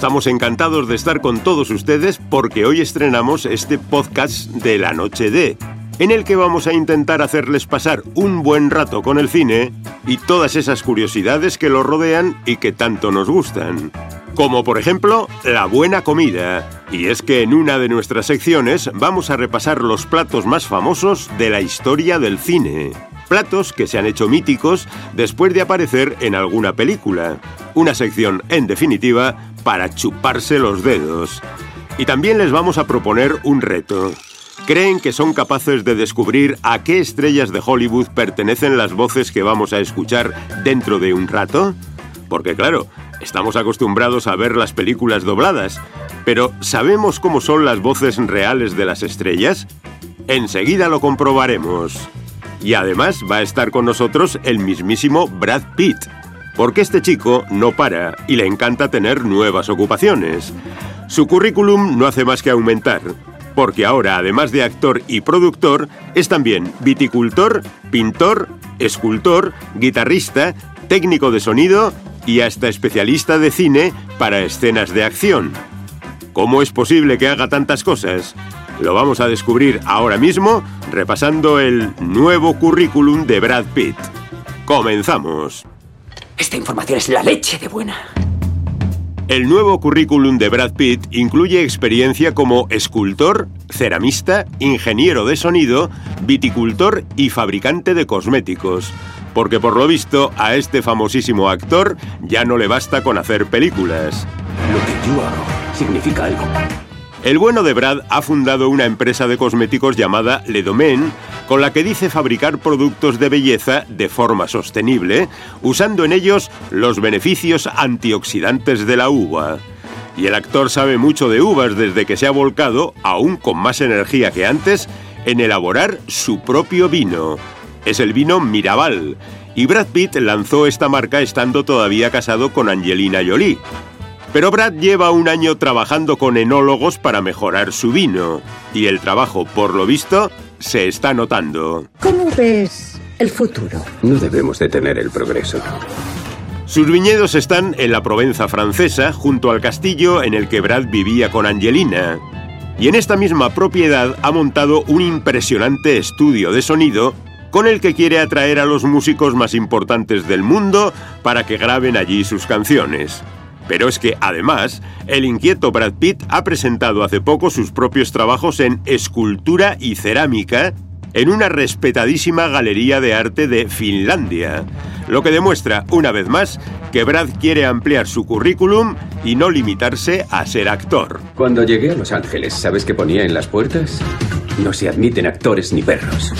Estamos encantados de estar con todos ustedes porque hoy estrenamos este podcast de la noche de, en el que vamos a intentar hacerles pasar un buen rato con el cine y todas esas curiosidades que lo rodean y que tanto nos gustan. Como por ejemplo, la buena comida. Y es que en una de nuestras secciones vamos a repasar los platos más famosos de la historia del cine. Platos que se han hecho míticos después de aparecer en alguna película. Una sección, en definitiva, para chuparse los dedos. Y también les vamos a proponer un reto. ¿Creen que son capaces de descubrir a qué estrellas de Hollywood pertenecen las voces que vamos a escuchar dentro de un rato? Porque claro, estamos acostumbrados a ver las películas dobladas, pero ¿sabemos cómo son las voces reales de las estrellas? Enseguida lo comprobaremos. Y además va a estar con nosotros el mismísimo Brad Pitt, porque este chico no para y le encanta tener nuevas ocupaciones. Su currículum no hace más que aumentar, porque ahora, además de actor y productor, es también viticultor, pintor, escultor, guitarrista, técnico de sonido y hasta especialista de cine para escenas de acción. ¿Cómo es posible que haga tantas cosas? Lo vamos a descubrir ahora mismo repasando el nuevo currículum de Brad Pitt. Comenzamos. Esta información es la leche de buena. El nuevo currículum de Brad Pitt incluye experiencia como escultor, ceramista, ingeniero de sonido, viticultor y fabricante de cosméticos. Porque por lo visto a este famosísimo actor ya no le basta con hacer películas. Lo que yo hago significa algo. El bueno de Brad ha fundado una empresa de cosméticos llamada Le Domaine, con la que dice fabricar productos de belleza de forma sostenible, usando en ellos los beneficios antioxidantes de la uva. Y el actor sabe mucho de uvas desde que se ha volcado, aún con más energía que antes, en elaborar su propio vino. Es el vino Mirabal, y Brad Pitt lanzó esta marca estando todavía casado con Angelina Jolie. Pero Brad lleva un año trabajando con enólogos para mejorar su vino, y el trabajo, por lo visto, se está notando. ¿Cómo ves el futuro? No debemos detener el progreso. Sus viñedos están en la Provenza francesa, junto al castillo en el que Brad vivía con Angelina. Y en esta misma propiedad ha montado un impresionante estudio de sonido con el que quiere atraer a los músicos más importantes del mundo para que graben allí sus canciones. Pero es que, además, el inquieto Brad Pitt ha presentado hace poco sus propios trabajos en escultura y cerámica en una respetadísima galería de arte de Finlandia, lo que demuestra, una vez más, que Brad quiere ampliar su currículum y no limitarse a ser actor. Cuando llegué a Los Ángeles, ¿sabes qué ponía en las puertas? No se admiten actores ni perros.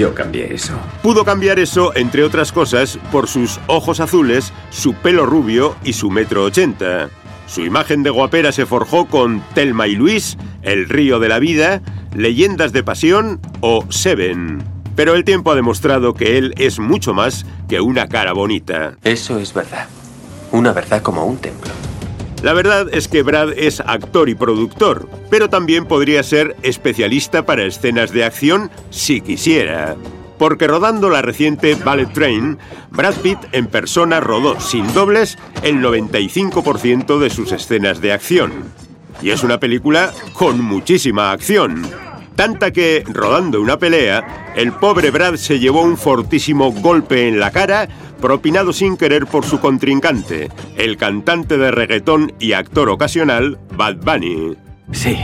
Yo cambié eso. Pudo cambiar eso, entre otras cosas, por sus ojos azules, su pelo rubio y su metro ochenta. Su imagen de guapera se forjó con Telma y Luis, El río de la vida, Leyendas de pasión o Seven. Pero el tiempo ha demostrado que él es mucho más que una cara bonita. Eso es verdad. Una verdad como un templo. La verdad es que Brad es actor y productor, pero también podría ser especialista para escenas de acción si quisiera. Porque rodando la reciente Ballet Train, Brad Pitt en persona rodó sin dobles el 95% de sus escenas de acción. Y es una película con muchísima acción. Tanta que, rodando una pelea, el pobre Brad se llevó un fortísimo golpe en la cara, propinado sin querer por su contrincante, el cantante de reggaetón y actor ocasional, Bad Bunny. Sí,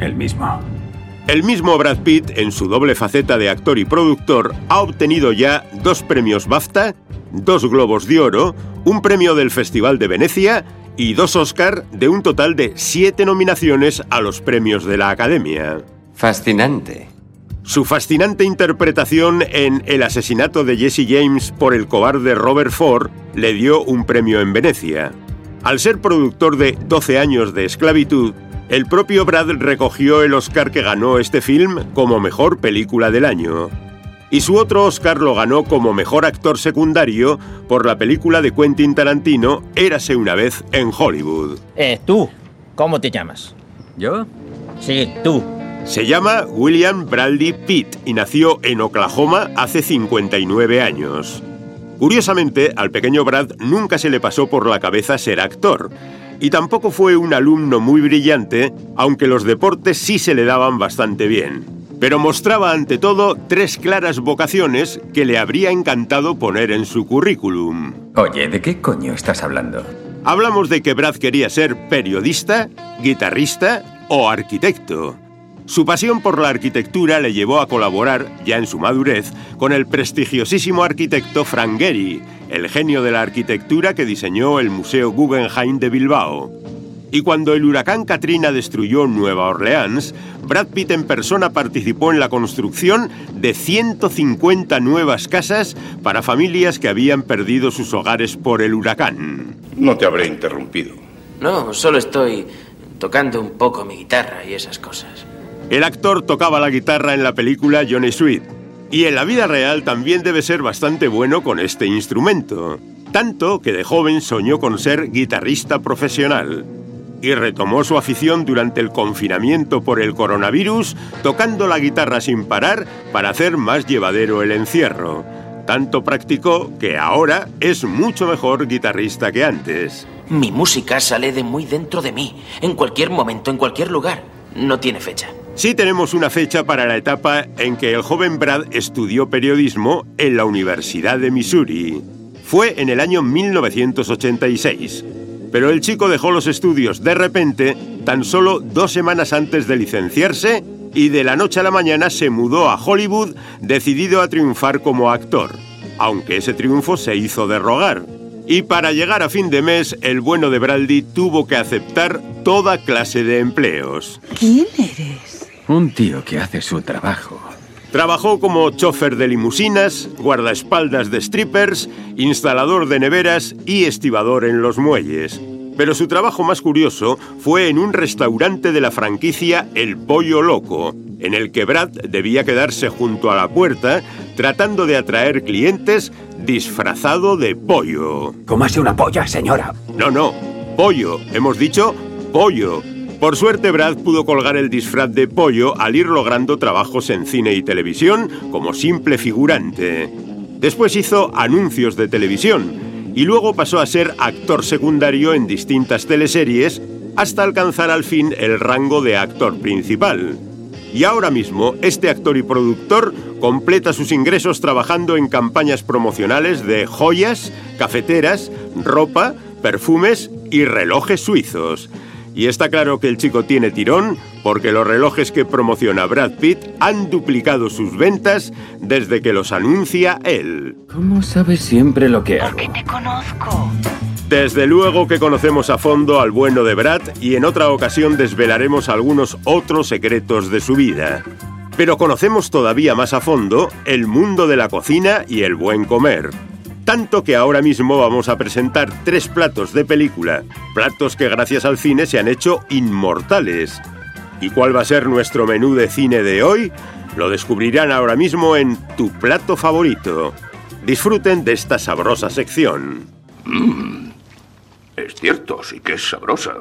el mismo. El mismo Brad Pitt, en su doble faceta de actor y productor, ha obtenido ya dos premios BAFTA, dos Globos de Oro, un premio del Festival de Venecia y dos Oscar de un total de siete nominaciones a los premios de la Academia. Fascinante. Su fascinante interpretación en El asesinato de Jesse James por el cobarde Robert Ford le dio un premio en Venecia. Al ser productor de 12 años de esclavitud, el propio Brad recogió el Oscar que ganó este film como mejor película del año. Y su otro Oscar lo ganó como mejor actor secundario por la película de Quentin Tarantino Érase una vez en Hollywood. Eh, tú, ¿cómo te llamas? ¿Yo? Sí, tú. Se llama William Bradley Pitt y nació en Oklahoma hace 59 años. Curiosamente, al pequeño Brad nunca se le pasó por la cabeza ser actor, y tampoco fue un alumno muy brillante, aunque los deportes sí se le daban bastante bien. Pero mostraba ante todo tres claras vocaciones que le habría encantado poner en su currículum. Oye, ¿de qué coño estás hablando? Hablamos de que Brad quería ser periodista, guitarrista o arquitecto. Su pasión por la arquitectura le llevó a colaborar, ya en su madurez, con el prestigiosísimo arquitecto Frank Gehry, el genio de la arquitectura que diseñó el Museo Guggenheim de Bilbao. Y cuando el huracán Katrina destruyó Nueva Orleans, Brad Pitt en persona participó en la construcción de 150 nuevas casas para familias que habían perdido sus hogares por el huracán. No te habré interrumpido. No, solo estoy tocando un poco mi guitarra y esas cosas. El actor tocaba la guitarra en la película Johnny Sweet, y en la vida real también debe ser bastante bueno con este instrumento, tanto que de joven soñó con ser guitarrista profesional y retomó su afición durante el confinamiento por el coronavirus, tocando la guitarra sin parar para hacer más llevadero el encierro. Tanto practicó que ahora es mucho mejor guitarrista que antes. Mi música sale de muy dentro de mí, en cualquier momento, en cualquier lugar. No tiene fecha. Sí tenemos una fecha para la etapa en que el joven Brad estudió periodismo en la Universidad de Missouri. Fue en el año 1986. Pero el chico dejó los estudios de repente, tan solo dos semanas antes de licenciarse, y de la noche a la mañana se mudó a Hollywood decidido a triunfar como actor, aunque ese triunfo se hizo de rogar. Y para llegar a fin de mes, el bueno de Braldi tuvo que aceptar toda clase de empleos. ¿Quién eres? Un tío que hace su trabajo. Trabajó como chofer de limusinas, guardaespaldas de strippers, instalador de neveras y estibador en los muelles. Pero su trabajo más curioso fue en un restaurante de la franquicia El Pollo Loco, en el que Brad debía quedarse junto a la puerta tratando de atraer clientes disfrazado de pollo. hace una polla, señora? No, no, pollo. Hemos dicho pollo. Por suerte, Brad pudo colgar el disfraz de pollo al ir logrando trabajos en cine y televisión como simple figurante. Después hizo anuncios de televisión y luego pasó a ser actor secundario en distintas teleseries hasta alcanzar al fin el rango de actor principal. Y ahora mismo, este actor y productor completa sus ingresos trabajando en campañas promocionales de joyas, cafeteras, ropa, perfumes y relojes suizos. Y está claro que el chico tiene tirón porque los relojes que promociona Brad Pitt han duplicado sus ventas desde que los anuncia él. ¿Cómo sabes siempre lo que hago? Porque te conozco. Desde luego que conocemos a fondo al bueno de Brad y en otra ocasión desvelaremos algunos otros secretos de su vida. Pero conocemos todavía más a fondo el mundo de la cocina y el buen comer. Tanto que ahora mismo vamos a presentar tres platos de película, platos que gracias al cine se han hecho inmortales. ¿Y cuál va a ser nuestro menú de cine de hoy? Lo descubrirán ahora mismo en Tu plato favorito. Disfruten de esta sabrosa sección. Es cierto, sí que es sabrosa.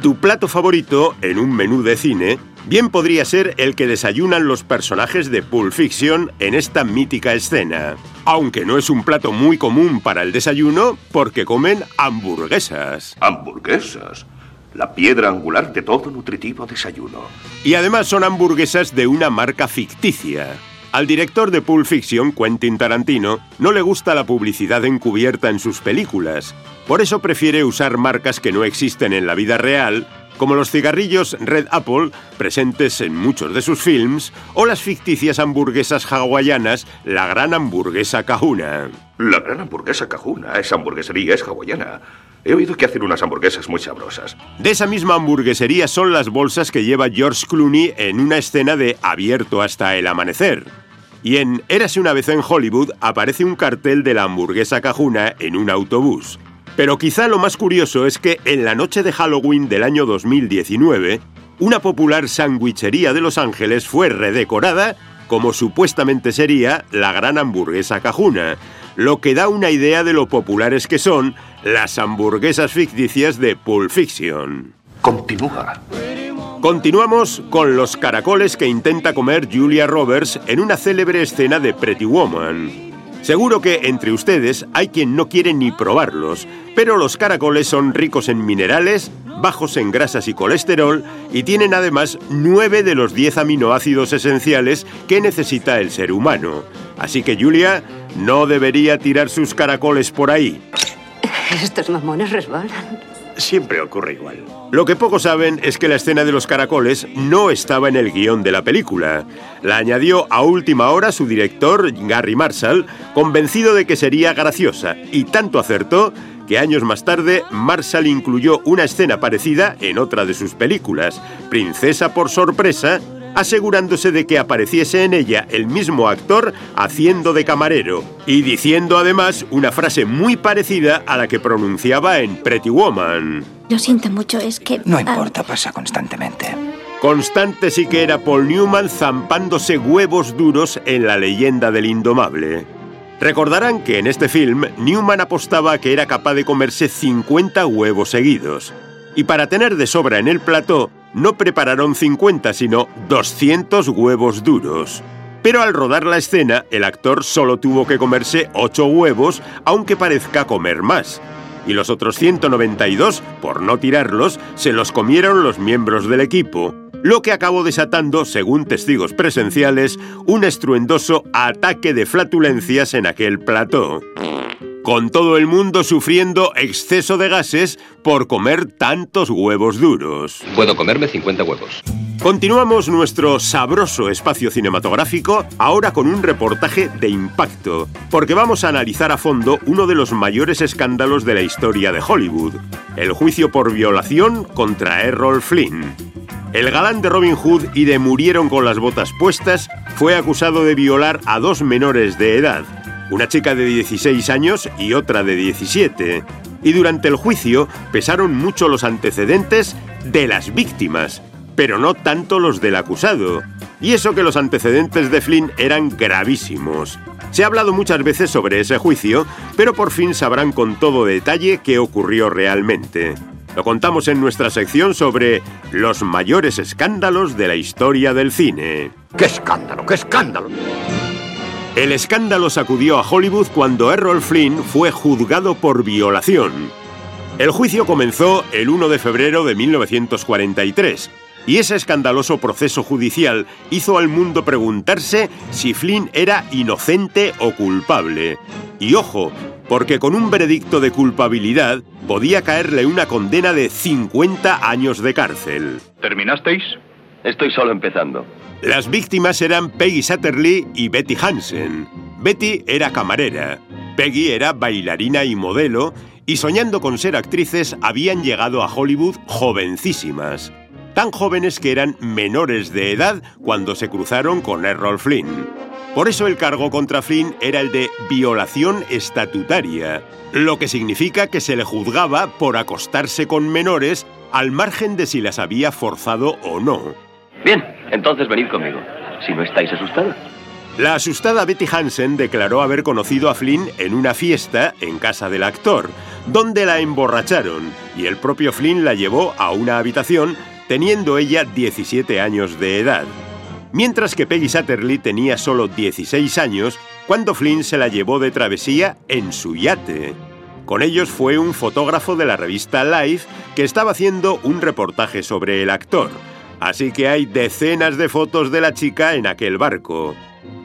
Tu plato favorito en un menú de cine bien podría ser el que desayunan los personajes de Pulp Fiction en esta mítica escena. Aunque no es un plato muy común para el desayuno porque comen hamburguesas. Hamburguesas. La piedra angular de todo nutritivo desayuno. Y además son hamburguesas de una marca ficticia. Al director de Pulp Fiction, Quentin Tarantino, no le gusta la publicidad encubierta en sus películas. Por eso prefiere usar marcas que no existen en la vida real, como los cigarrillos Red Apple, presentes en muchos de sus films, o las ficticias hamburguesas hawaianas, la gran hamburguesa Kahuna. La gran hamburguesa cajuna, esa hamburguesería es hawaiana. He oído que hacen unas hamburguesas muy sabrosas. De esa misma hamburguesería son las bolsas que lleva George Clooney en una escena de Abierto hasta el amanecer. Y en Érase una vez en Hollywood aparece un cartel de la hamburguesa cajuna en un autobús. Pero quizá lo más curioso es que en la noche de Halloween del año 2019, una popular sandwichería de Los Ángeles fue redecorada como supuestamente sería la gran hamburguesa cajuna, lo que da una idea de lo populares que son las hamburguesas ficticias de Pulp Fiction. Continúa. Continuamos con los caracoles que intenta comer Julia Roberts en una célebre escena de Pretty Woman. Seguro que entre ustedes hay quien no quiere ni probarlos, pero los caracoles son ricos en minerales, bajos en grasas y colesterol y tienen además nueve de los 10 aminoácidos esenciales que necesita el ser humano. Así que Julia no debería tirar sus caracoles por ahí. Estos mamones resbalan. Siempre ocurre igual. Lo que pocos saben es que la escena de los caracoles no estaba en el guion de la película. La añadió a última hora su director, Gary Marshall, convencido de que sería graciosa, y tanto acertó que años más tarde Marshall incluyó una escena parecida en otra de sus películas, Princesa por sorpresa, asegurándose de que apareciese en ella el mismo actor haciendo de camarero y diciendo además una frase muy parecida a la que pronunciaba en Pretty Woman. Lo siento mucho, es que... No ah, importa, pasa constantemente. Constante sí que era Paul Newman zampándose huevos duros en la leyenda del indomable. Recordarán que en este film Newman apostaba que era capaz de comerse 50 huevos seguidos. Y para tener de sobra en el plató, no prepararon 50, sino 200 huevos duros. Pero al rodar la escena, el actor solo tuvo que comerse 8 huevos, aunque parezca comer más. Y los otros 192, por no tirarlos, se los comieron los miembros del equipo, lo que acabó desatando, según testigos presenciales, un estruendoso ataque de flatulencias en aquel plató con todo el mundo sufriendo exceso de gases por comer tantos huevos duros. Puedo comerme 50 huevos. Continuamos nuestro sabroso espacio cinematográfico ahora con un reportaje de impacto, porque vamos a analizar a fondo uno de los mayores escándalos de la historia de Hollywood, el juicio por violación contra Errol Flynn. El galán de Robin Hood y de Murieron con las botas puestas fue acusado de violar a dos menores de edad, una chica de 16 años y otra de 17. Y durante el juicio pesaron mucho los antecedentes de las víctimas, pero no tanto los del acusado. Y eso que los antecedentes de Flynn eran gravísimos. Se ha hablado muchas veces sobre ese juicio, pero por fin sabrán con todo detalle qué ocurrió realmente. Lo contamos en nuestra sección sobre los mayores escándalos de la historia del cine. ¡Qué escándalo, qué escándalo! El escándalo sacudió a Hollywood cuando Errol Flynn fue juzgado por violación. El juicio comenzó el 1 de febrero de 1943 y ese escandaloso proceso judicial hizo al mundo preguntarse si Flynn era inocente o culpable. Y ojo, porque con un veredicto de culpabilidad podía caerle una condena de 50 años de cárcel. ¿Terminasteis? Estoy solo empezando. Las víctimas eran Peggy Satterley y Betty Hansen. Betty era camarera, Peggy era bailarina y modelo, y soñando con ser actrices habían llegado a Hollywood jovencísimas, tan jóvenes que eran menores de edad cuando se cruzaron con Errol Flynn. Por eso el cargo contra Flynn era el de violación estatutaria, lo que significa que se le juzgaba por acostarse con menores al margen de si las había forzado o no. Bien, entonces venid conmigo. Si no estáis asustados. La asustada Betty Hansen declaró haber conocido a Flynn en una fiesta en casa del actor, donde la emborracharon y el propio Flynn la llevó a una habitación teniendo ella 17 años de edad. Mientras que Peggy Satterley tenía solo 16 años cuando Flynn se la llevó de travesía en su yate. Con ellos fue un fotógrafo de la revista Life que estaba haciendo un reportaje sobre el actor. Así que hay decenas de fotos de la chica en aquel barco.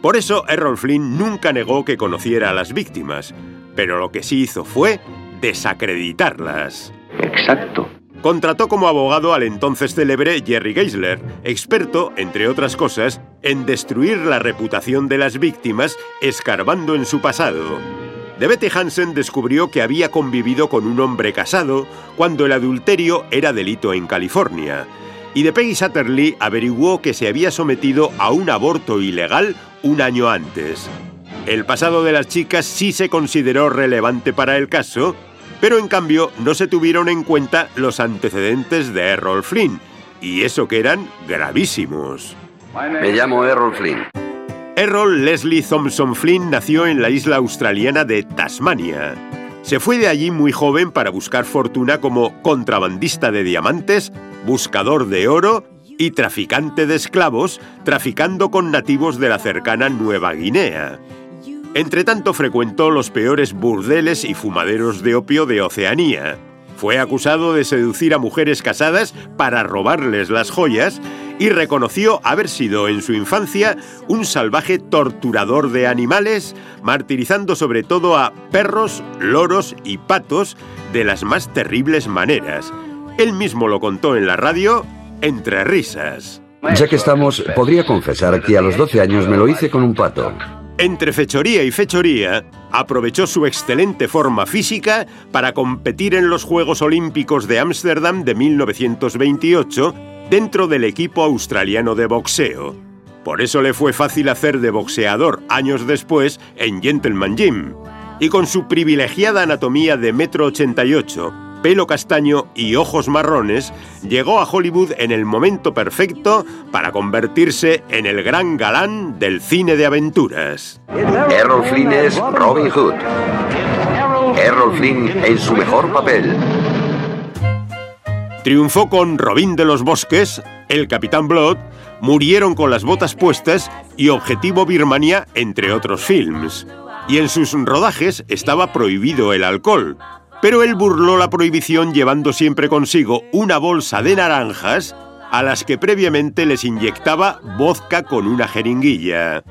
Por eso Errol Flynn nunca negó que conociera a las víctimas, pero lo que sí hizo fue desacreditarlas. Exacto. Contrató como abogado al entonces célebre Jerry Geisler, experto, entre otras cosas, en destruir la reputación de las víctimas escarbando en su pasado. De Betty Hansen descubrió que había convivido con un hombre casado cuando el adulterio era delito en California. Y de Peggy Satterley averiguó que se había sometido a un aborto ilegal un año antes. El pasado de las chicas sí se consideró relevante para el caso, pero en cambio no se tuvieron en cuenta los antecedentes de Errol Flynn, y eso que eran gravísimos. Me llamo Errol Flynn. Errol Leslie Thompson Flynn nació en la isla australiana de Tasmania. Se fue de allí muy joven para buscar fortuna como contrabandista de diamantes, buscador de oro y traficante de esclavos, traficando con nativos de la cercana Nueva Guinea. Entretanto frecuentó los peores burdeles y fumaderos de opio de Oceanía. Fue acusado de seducir a mujeres casadas para robarles las joyas y reconoció haber sido en su infancia un salvaje torturador de animales, martirizando sobre todo a perros, loros y patos de las más terribles maneras. Él mismo lo contó en la radio entre risas. Ya que estamos, podría confesar que a los 12 años me lo hice con un pato. Entre fechoría y fechoría, aprovechó su excelente forma física para competir en los Juegos Olímpicos de Ámsterdam de 1928 dentro del equipo australiano de boxeo. Por eso le fue fácil hacer de boxeador años después en Gentleman Gym. Y con su privilegiada anatomía de metro 88, pelo castaño y ojos marrones, llegó a Hollywood en el momento perfecto para convertirse en el gran galán del cine de aventuras. Errol Flynn es Robin Hood. Errol Flynn en su mejor papel. Triunfó con Robin de los Bosques, El Capitán Blood, Murieron con las botas puestas y Objetivo Birmania, entre otros films. Y en sus rodajes estaba prohibido el alcohol, pero él burló la prohibición llevando siempre consigo una bolsa de naranjas a las que previamente les inyectaba vodka con una jeringuilla.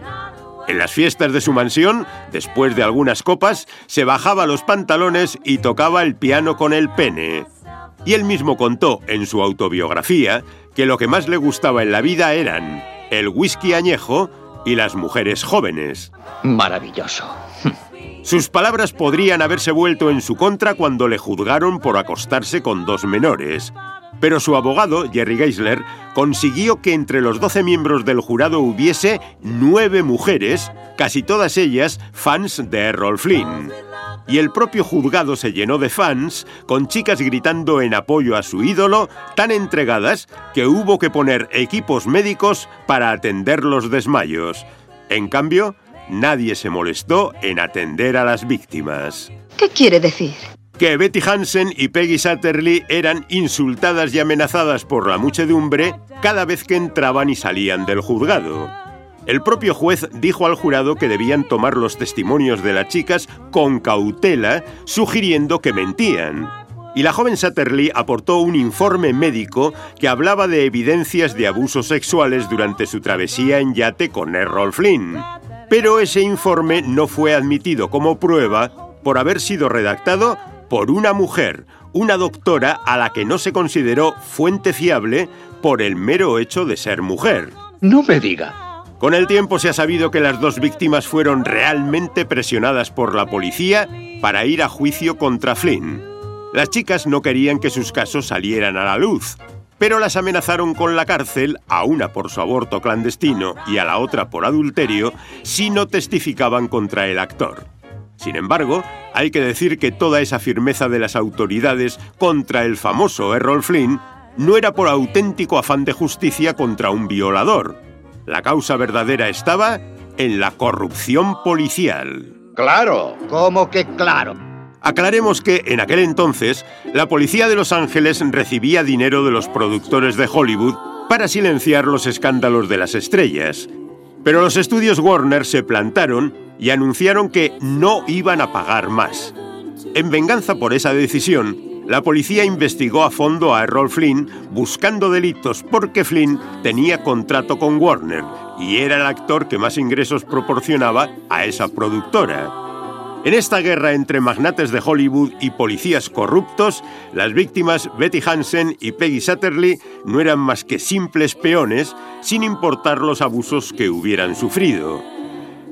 En las fiestas de su mansión, después de algunas copas, se bajaba los pantalones y tocaba el piano con el pene. Y él mismo contó en su autobiografía que lo que más le gustaba en la vida eran el whisky añejo y las mujeres jóvenes. Maravilloso. Sus palabras podrían haberse vuelto en su contra cuando le juzgaron por acostarse con dos menores. Pero su abogado, Jerry Geisler, consiguió que entre los 12 miembros del jurado hubiese nueve mujeres, casi todas ellas fans de Errol Flynn. Y el propio juzgado se llenó de fans, con chicas gritando en apoyo a su ídolo, tan entregadas que hubo que poner equipos médicos para atender los desmayos. En cambio, nadie se molestó en atender a las víctimas. ¿Qué quiere decir? Que Betty Hansen y Peggy Satterley eran insultadas y amenazadas por la muchedumbre cada vez que entraban y salían del juzgado. El propio juez dijo al jurado que debían tomar los testimonios de las chicas con cautela, sugiriendo que mentían. Y la joven Satterley aportó un informe médico que hablaba de evidencias de abusos sexuales durante su travesía en yate con Errol Flynn. Pero ese informe no fue admitido como prueba por haber sido redactado por una mujer, una doctora a la que no se consideró fuente fiable por el mero hecho de ser mujer. No me diga. Con el tiempo se ha sabido que las dos víctimas fueron realmente presionadas por la policía para ir a juicio contra Flynn. Las chicas no querían que sus casos salieran a la luz, pero las amenazaron con la cárcel, a una por su aborto clandestino y a la otra por adulterio, si no testificaban contra el actor. Sin embargo, hay que decir que toda esa firmeza de las autoridades contra el famoso Errol Flynn no era por auténtico afán de justicia contra un violador. La causa verdadera estaba en la corrupción policial. Claro. ¿Cómo que claro? Aclaremos que, en aquel entonces, la policía de Los Ángeles recibía dinero de los productores de Hollywood para silenciar los escándalos de las estrellas. Pero los estudios Warner se plantaron y anunciaron que no iban a pagar más. En venganza por esa decisión, la policía investigó a fondo a Errol Flynn buscando delitos porque Flynn tenía contrato con Warner y era el actor que más ingresos proporcionaba a esa productora. En esta guerra entre magnates de Hollywood y policías corruptos, las víctimas Betty Hansen y Peggy Satterley no eran más que simples peones, sin importar los abusos que hubieran sufrido.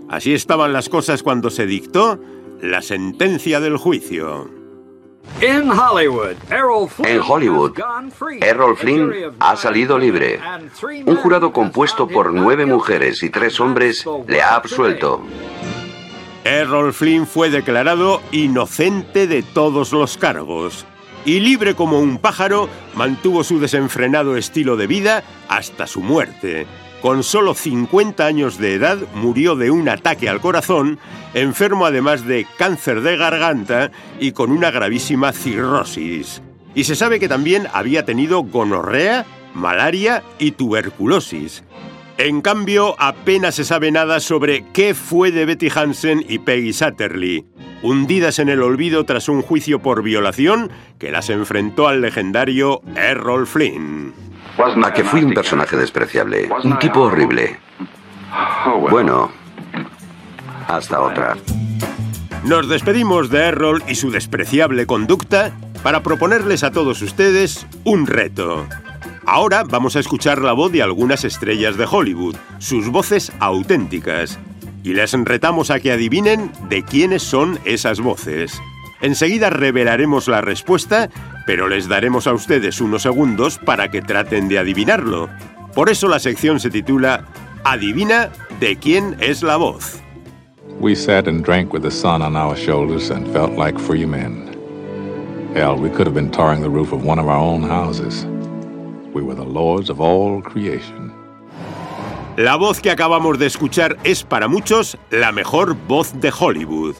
Así estaban las cosas cuando se dictó la sentencia del juicio. En Hollywood, Errol Flynn ha salido libre. Un jurado compuesto por nueve mujeres y tres hombres le ha absuelto. Errol Flynn fue declarado inocente de todos los cargos y libre como un pájaro mantuvo su desenfrenado estilo de vida hasta su muerte. Con solo 50 años de edad murió de un ataque al corazón, enfermo además de cáncer de garganta y con una gravísima cirrosis. Y se sabe que también había tenido gonorrea, malaria y tuberculosis. En cambio, apenas se sabe nada sobre qué fue de Betty Hansen y Peggy Satterley, hundidas en el olvido tras un juicio por violación que las enfrentó al legendario Errol Flynn. A que fui un personaje despreciable, un tipo horrible. Bueno, hasta otra. Nos despedimos de Errol y su despreciable conducta para proponerles a todos ustedes un reto. Ahora vamos a escuchar la voz de algunas estrellas de Hollywood, sus voces auténticas, y les retamos a que adivinen de quiénes son esas voces. Enseguida revelaremos la respuesta, pero les daremos a ustedes unos segundos para que traten de adivinarlo. Por eso la sección se titula Adivina de quién es la voz. We were the lords of all creation. La voz que acabamos de escuchar es para muchos la mejor voz de Hollywood.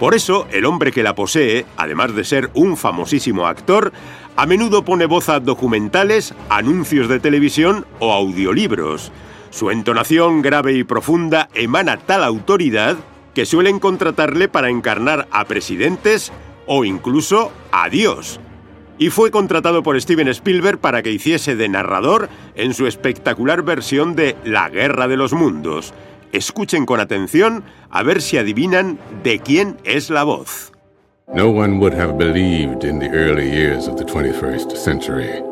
Por eso, el hombre que la posee, además de ser un famosísimo actor, a menudo pone voz a documentales, anuncios de televisión o audiolibros. Su entonación grave y profunda emana tal autoridad que suelen contratarle para encarnar a presidentes o incluso a Dios. Y fue contratado por Steven Spielberg para que hiciese de narrador en su espectacular versión de La Guerra de los Mundos. Escuchen con atención a ver si adivinan de quién es la voz. No one would have believed in the early years of the 21st century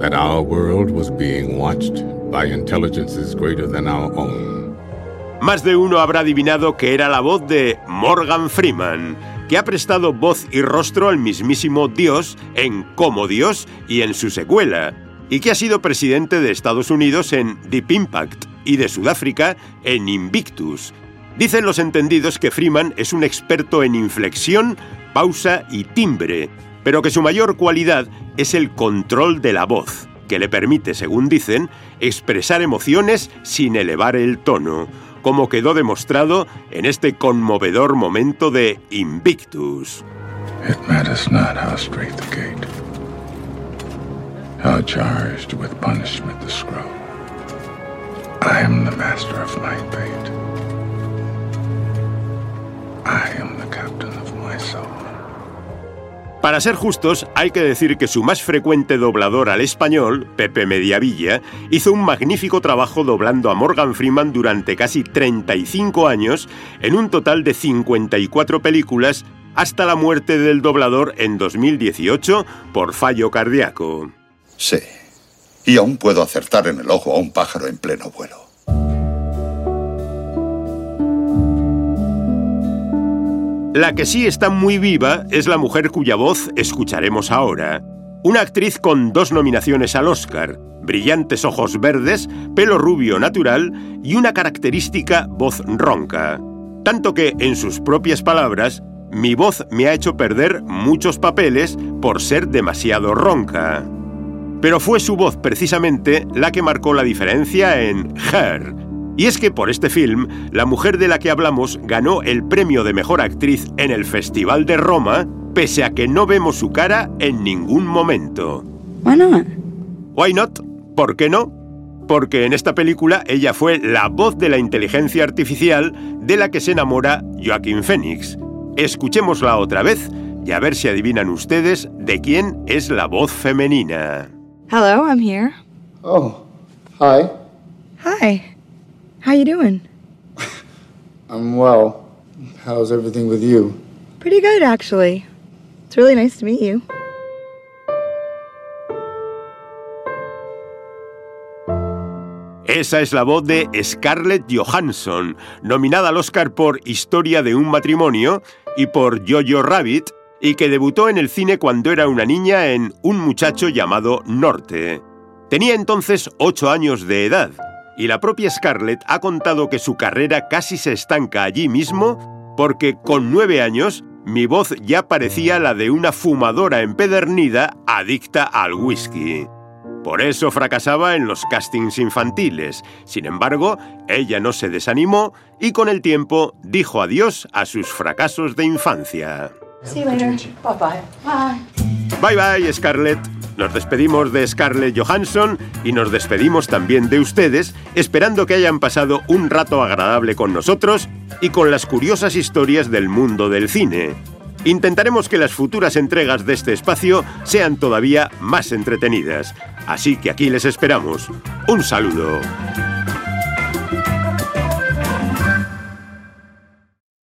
that our world was being watched by intelligences greater than our own. Más de uno habrá adivinado que era la voz de Morgan Freeman, que ha prestado voz y rostro al mismísimo Dios en Como Dios y en su secuela, y que ha sido presidente de Estados Unidos en Deep Impact y de Sudáfrica en Invictus. Dicen los entendidos que Freeman es un experto en inflexión, pausa y timbre, pero que su mayor cualidad es el control de la voz, que le permite, según dicen, expresar emociones sin elevar el tono, como quedó demostrado en este conmovedor momento de Invictus. It matters not how straight the gate, how charged with punishment the scroll. I am the master of my fate. I am the captain of my soul. Para ser justos, hay que decir que su más frecuente doblador al español, Pepe Mediavilla, hizo un magnífico trabajo doblando a Morgan Freeman durante casi 35 años, en un total de 54 películas, hasta la muerte del doblador en 2018 por fallo cardíaco. Sí, y aún puedo acertar en el ojo a un pájaro en pleno vuelo. La que sí está muy viva es la mujer cuya voz escucharemos ahora. Una actriz con dos nominaciones al Oscar, brillantes ojos verdes, pelo rubio natural y una característica voz ronca. Tanto que, en sus propias palabras, mi voz me ha hecho perder muchos papeles por ser demasiado ronca. Pero fue su voz precisamente la que marcó la diferencia en Her, y es que por este film, la mujer de la que hablamos ganó el premio de mejor actriz en el Festival de Roma, pese a que no vemos su cara en ningún momento. Why not? Why not? ¿Por qué no? Porque en esta película ella fue la voz de la inteligencia artificial de la que se enamora Joaquín Phoenix. Escuchémosla otra vez y a ver si adivinan ustedes de quién es la voz femenina. Hello, I'm here. Oh, hi. Hi. How you doing? I'm well. How's everything with you? Pretty good, actually. It's really nice to meet you. Esa es la voz de Scarlett Johansson, nominada al Oscar por Historia de un matrimonio y por Jojo Rabbit, y que debutó en el cine cuando era una niña en Un muchacho llamado Norte. Tenía entonces 8 años de edad, y la propia Scarlett ha contado que su carrera casi se estanca allí mismo porque con 9 años mi voz ya parecía la de una fumadora empedernida adicta al whisky. Por eso fracasaba en los castings infantiles. Sin embargo, ella no se desanimó y con el tiempo dijo adiós a sus fracasos de infancia. See you later. Bye bye. Bye. Bye bye, Scarlett. Nos despedimos de Scarlett Johansson y nos despedimos también de ustedes, esperando que hayan pasado un rato agradable con nosotros y con las curiosas historias del mundo del cine. Intentaremos que las futuras entregas de este espacio sean todavía más entretenidas. Así que aquí les esperamos. Un saludo.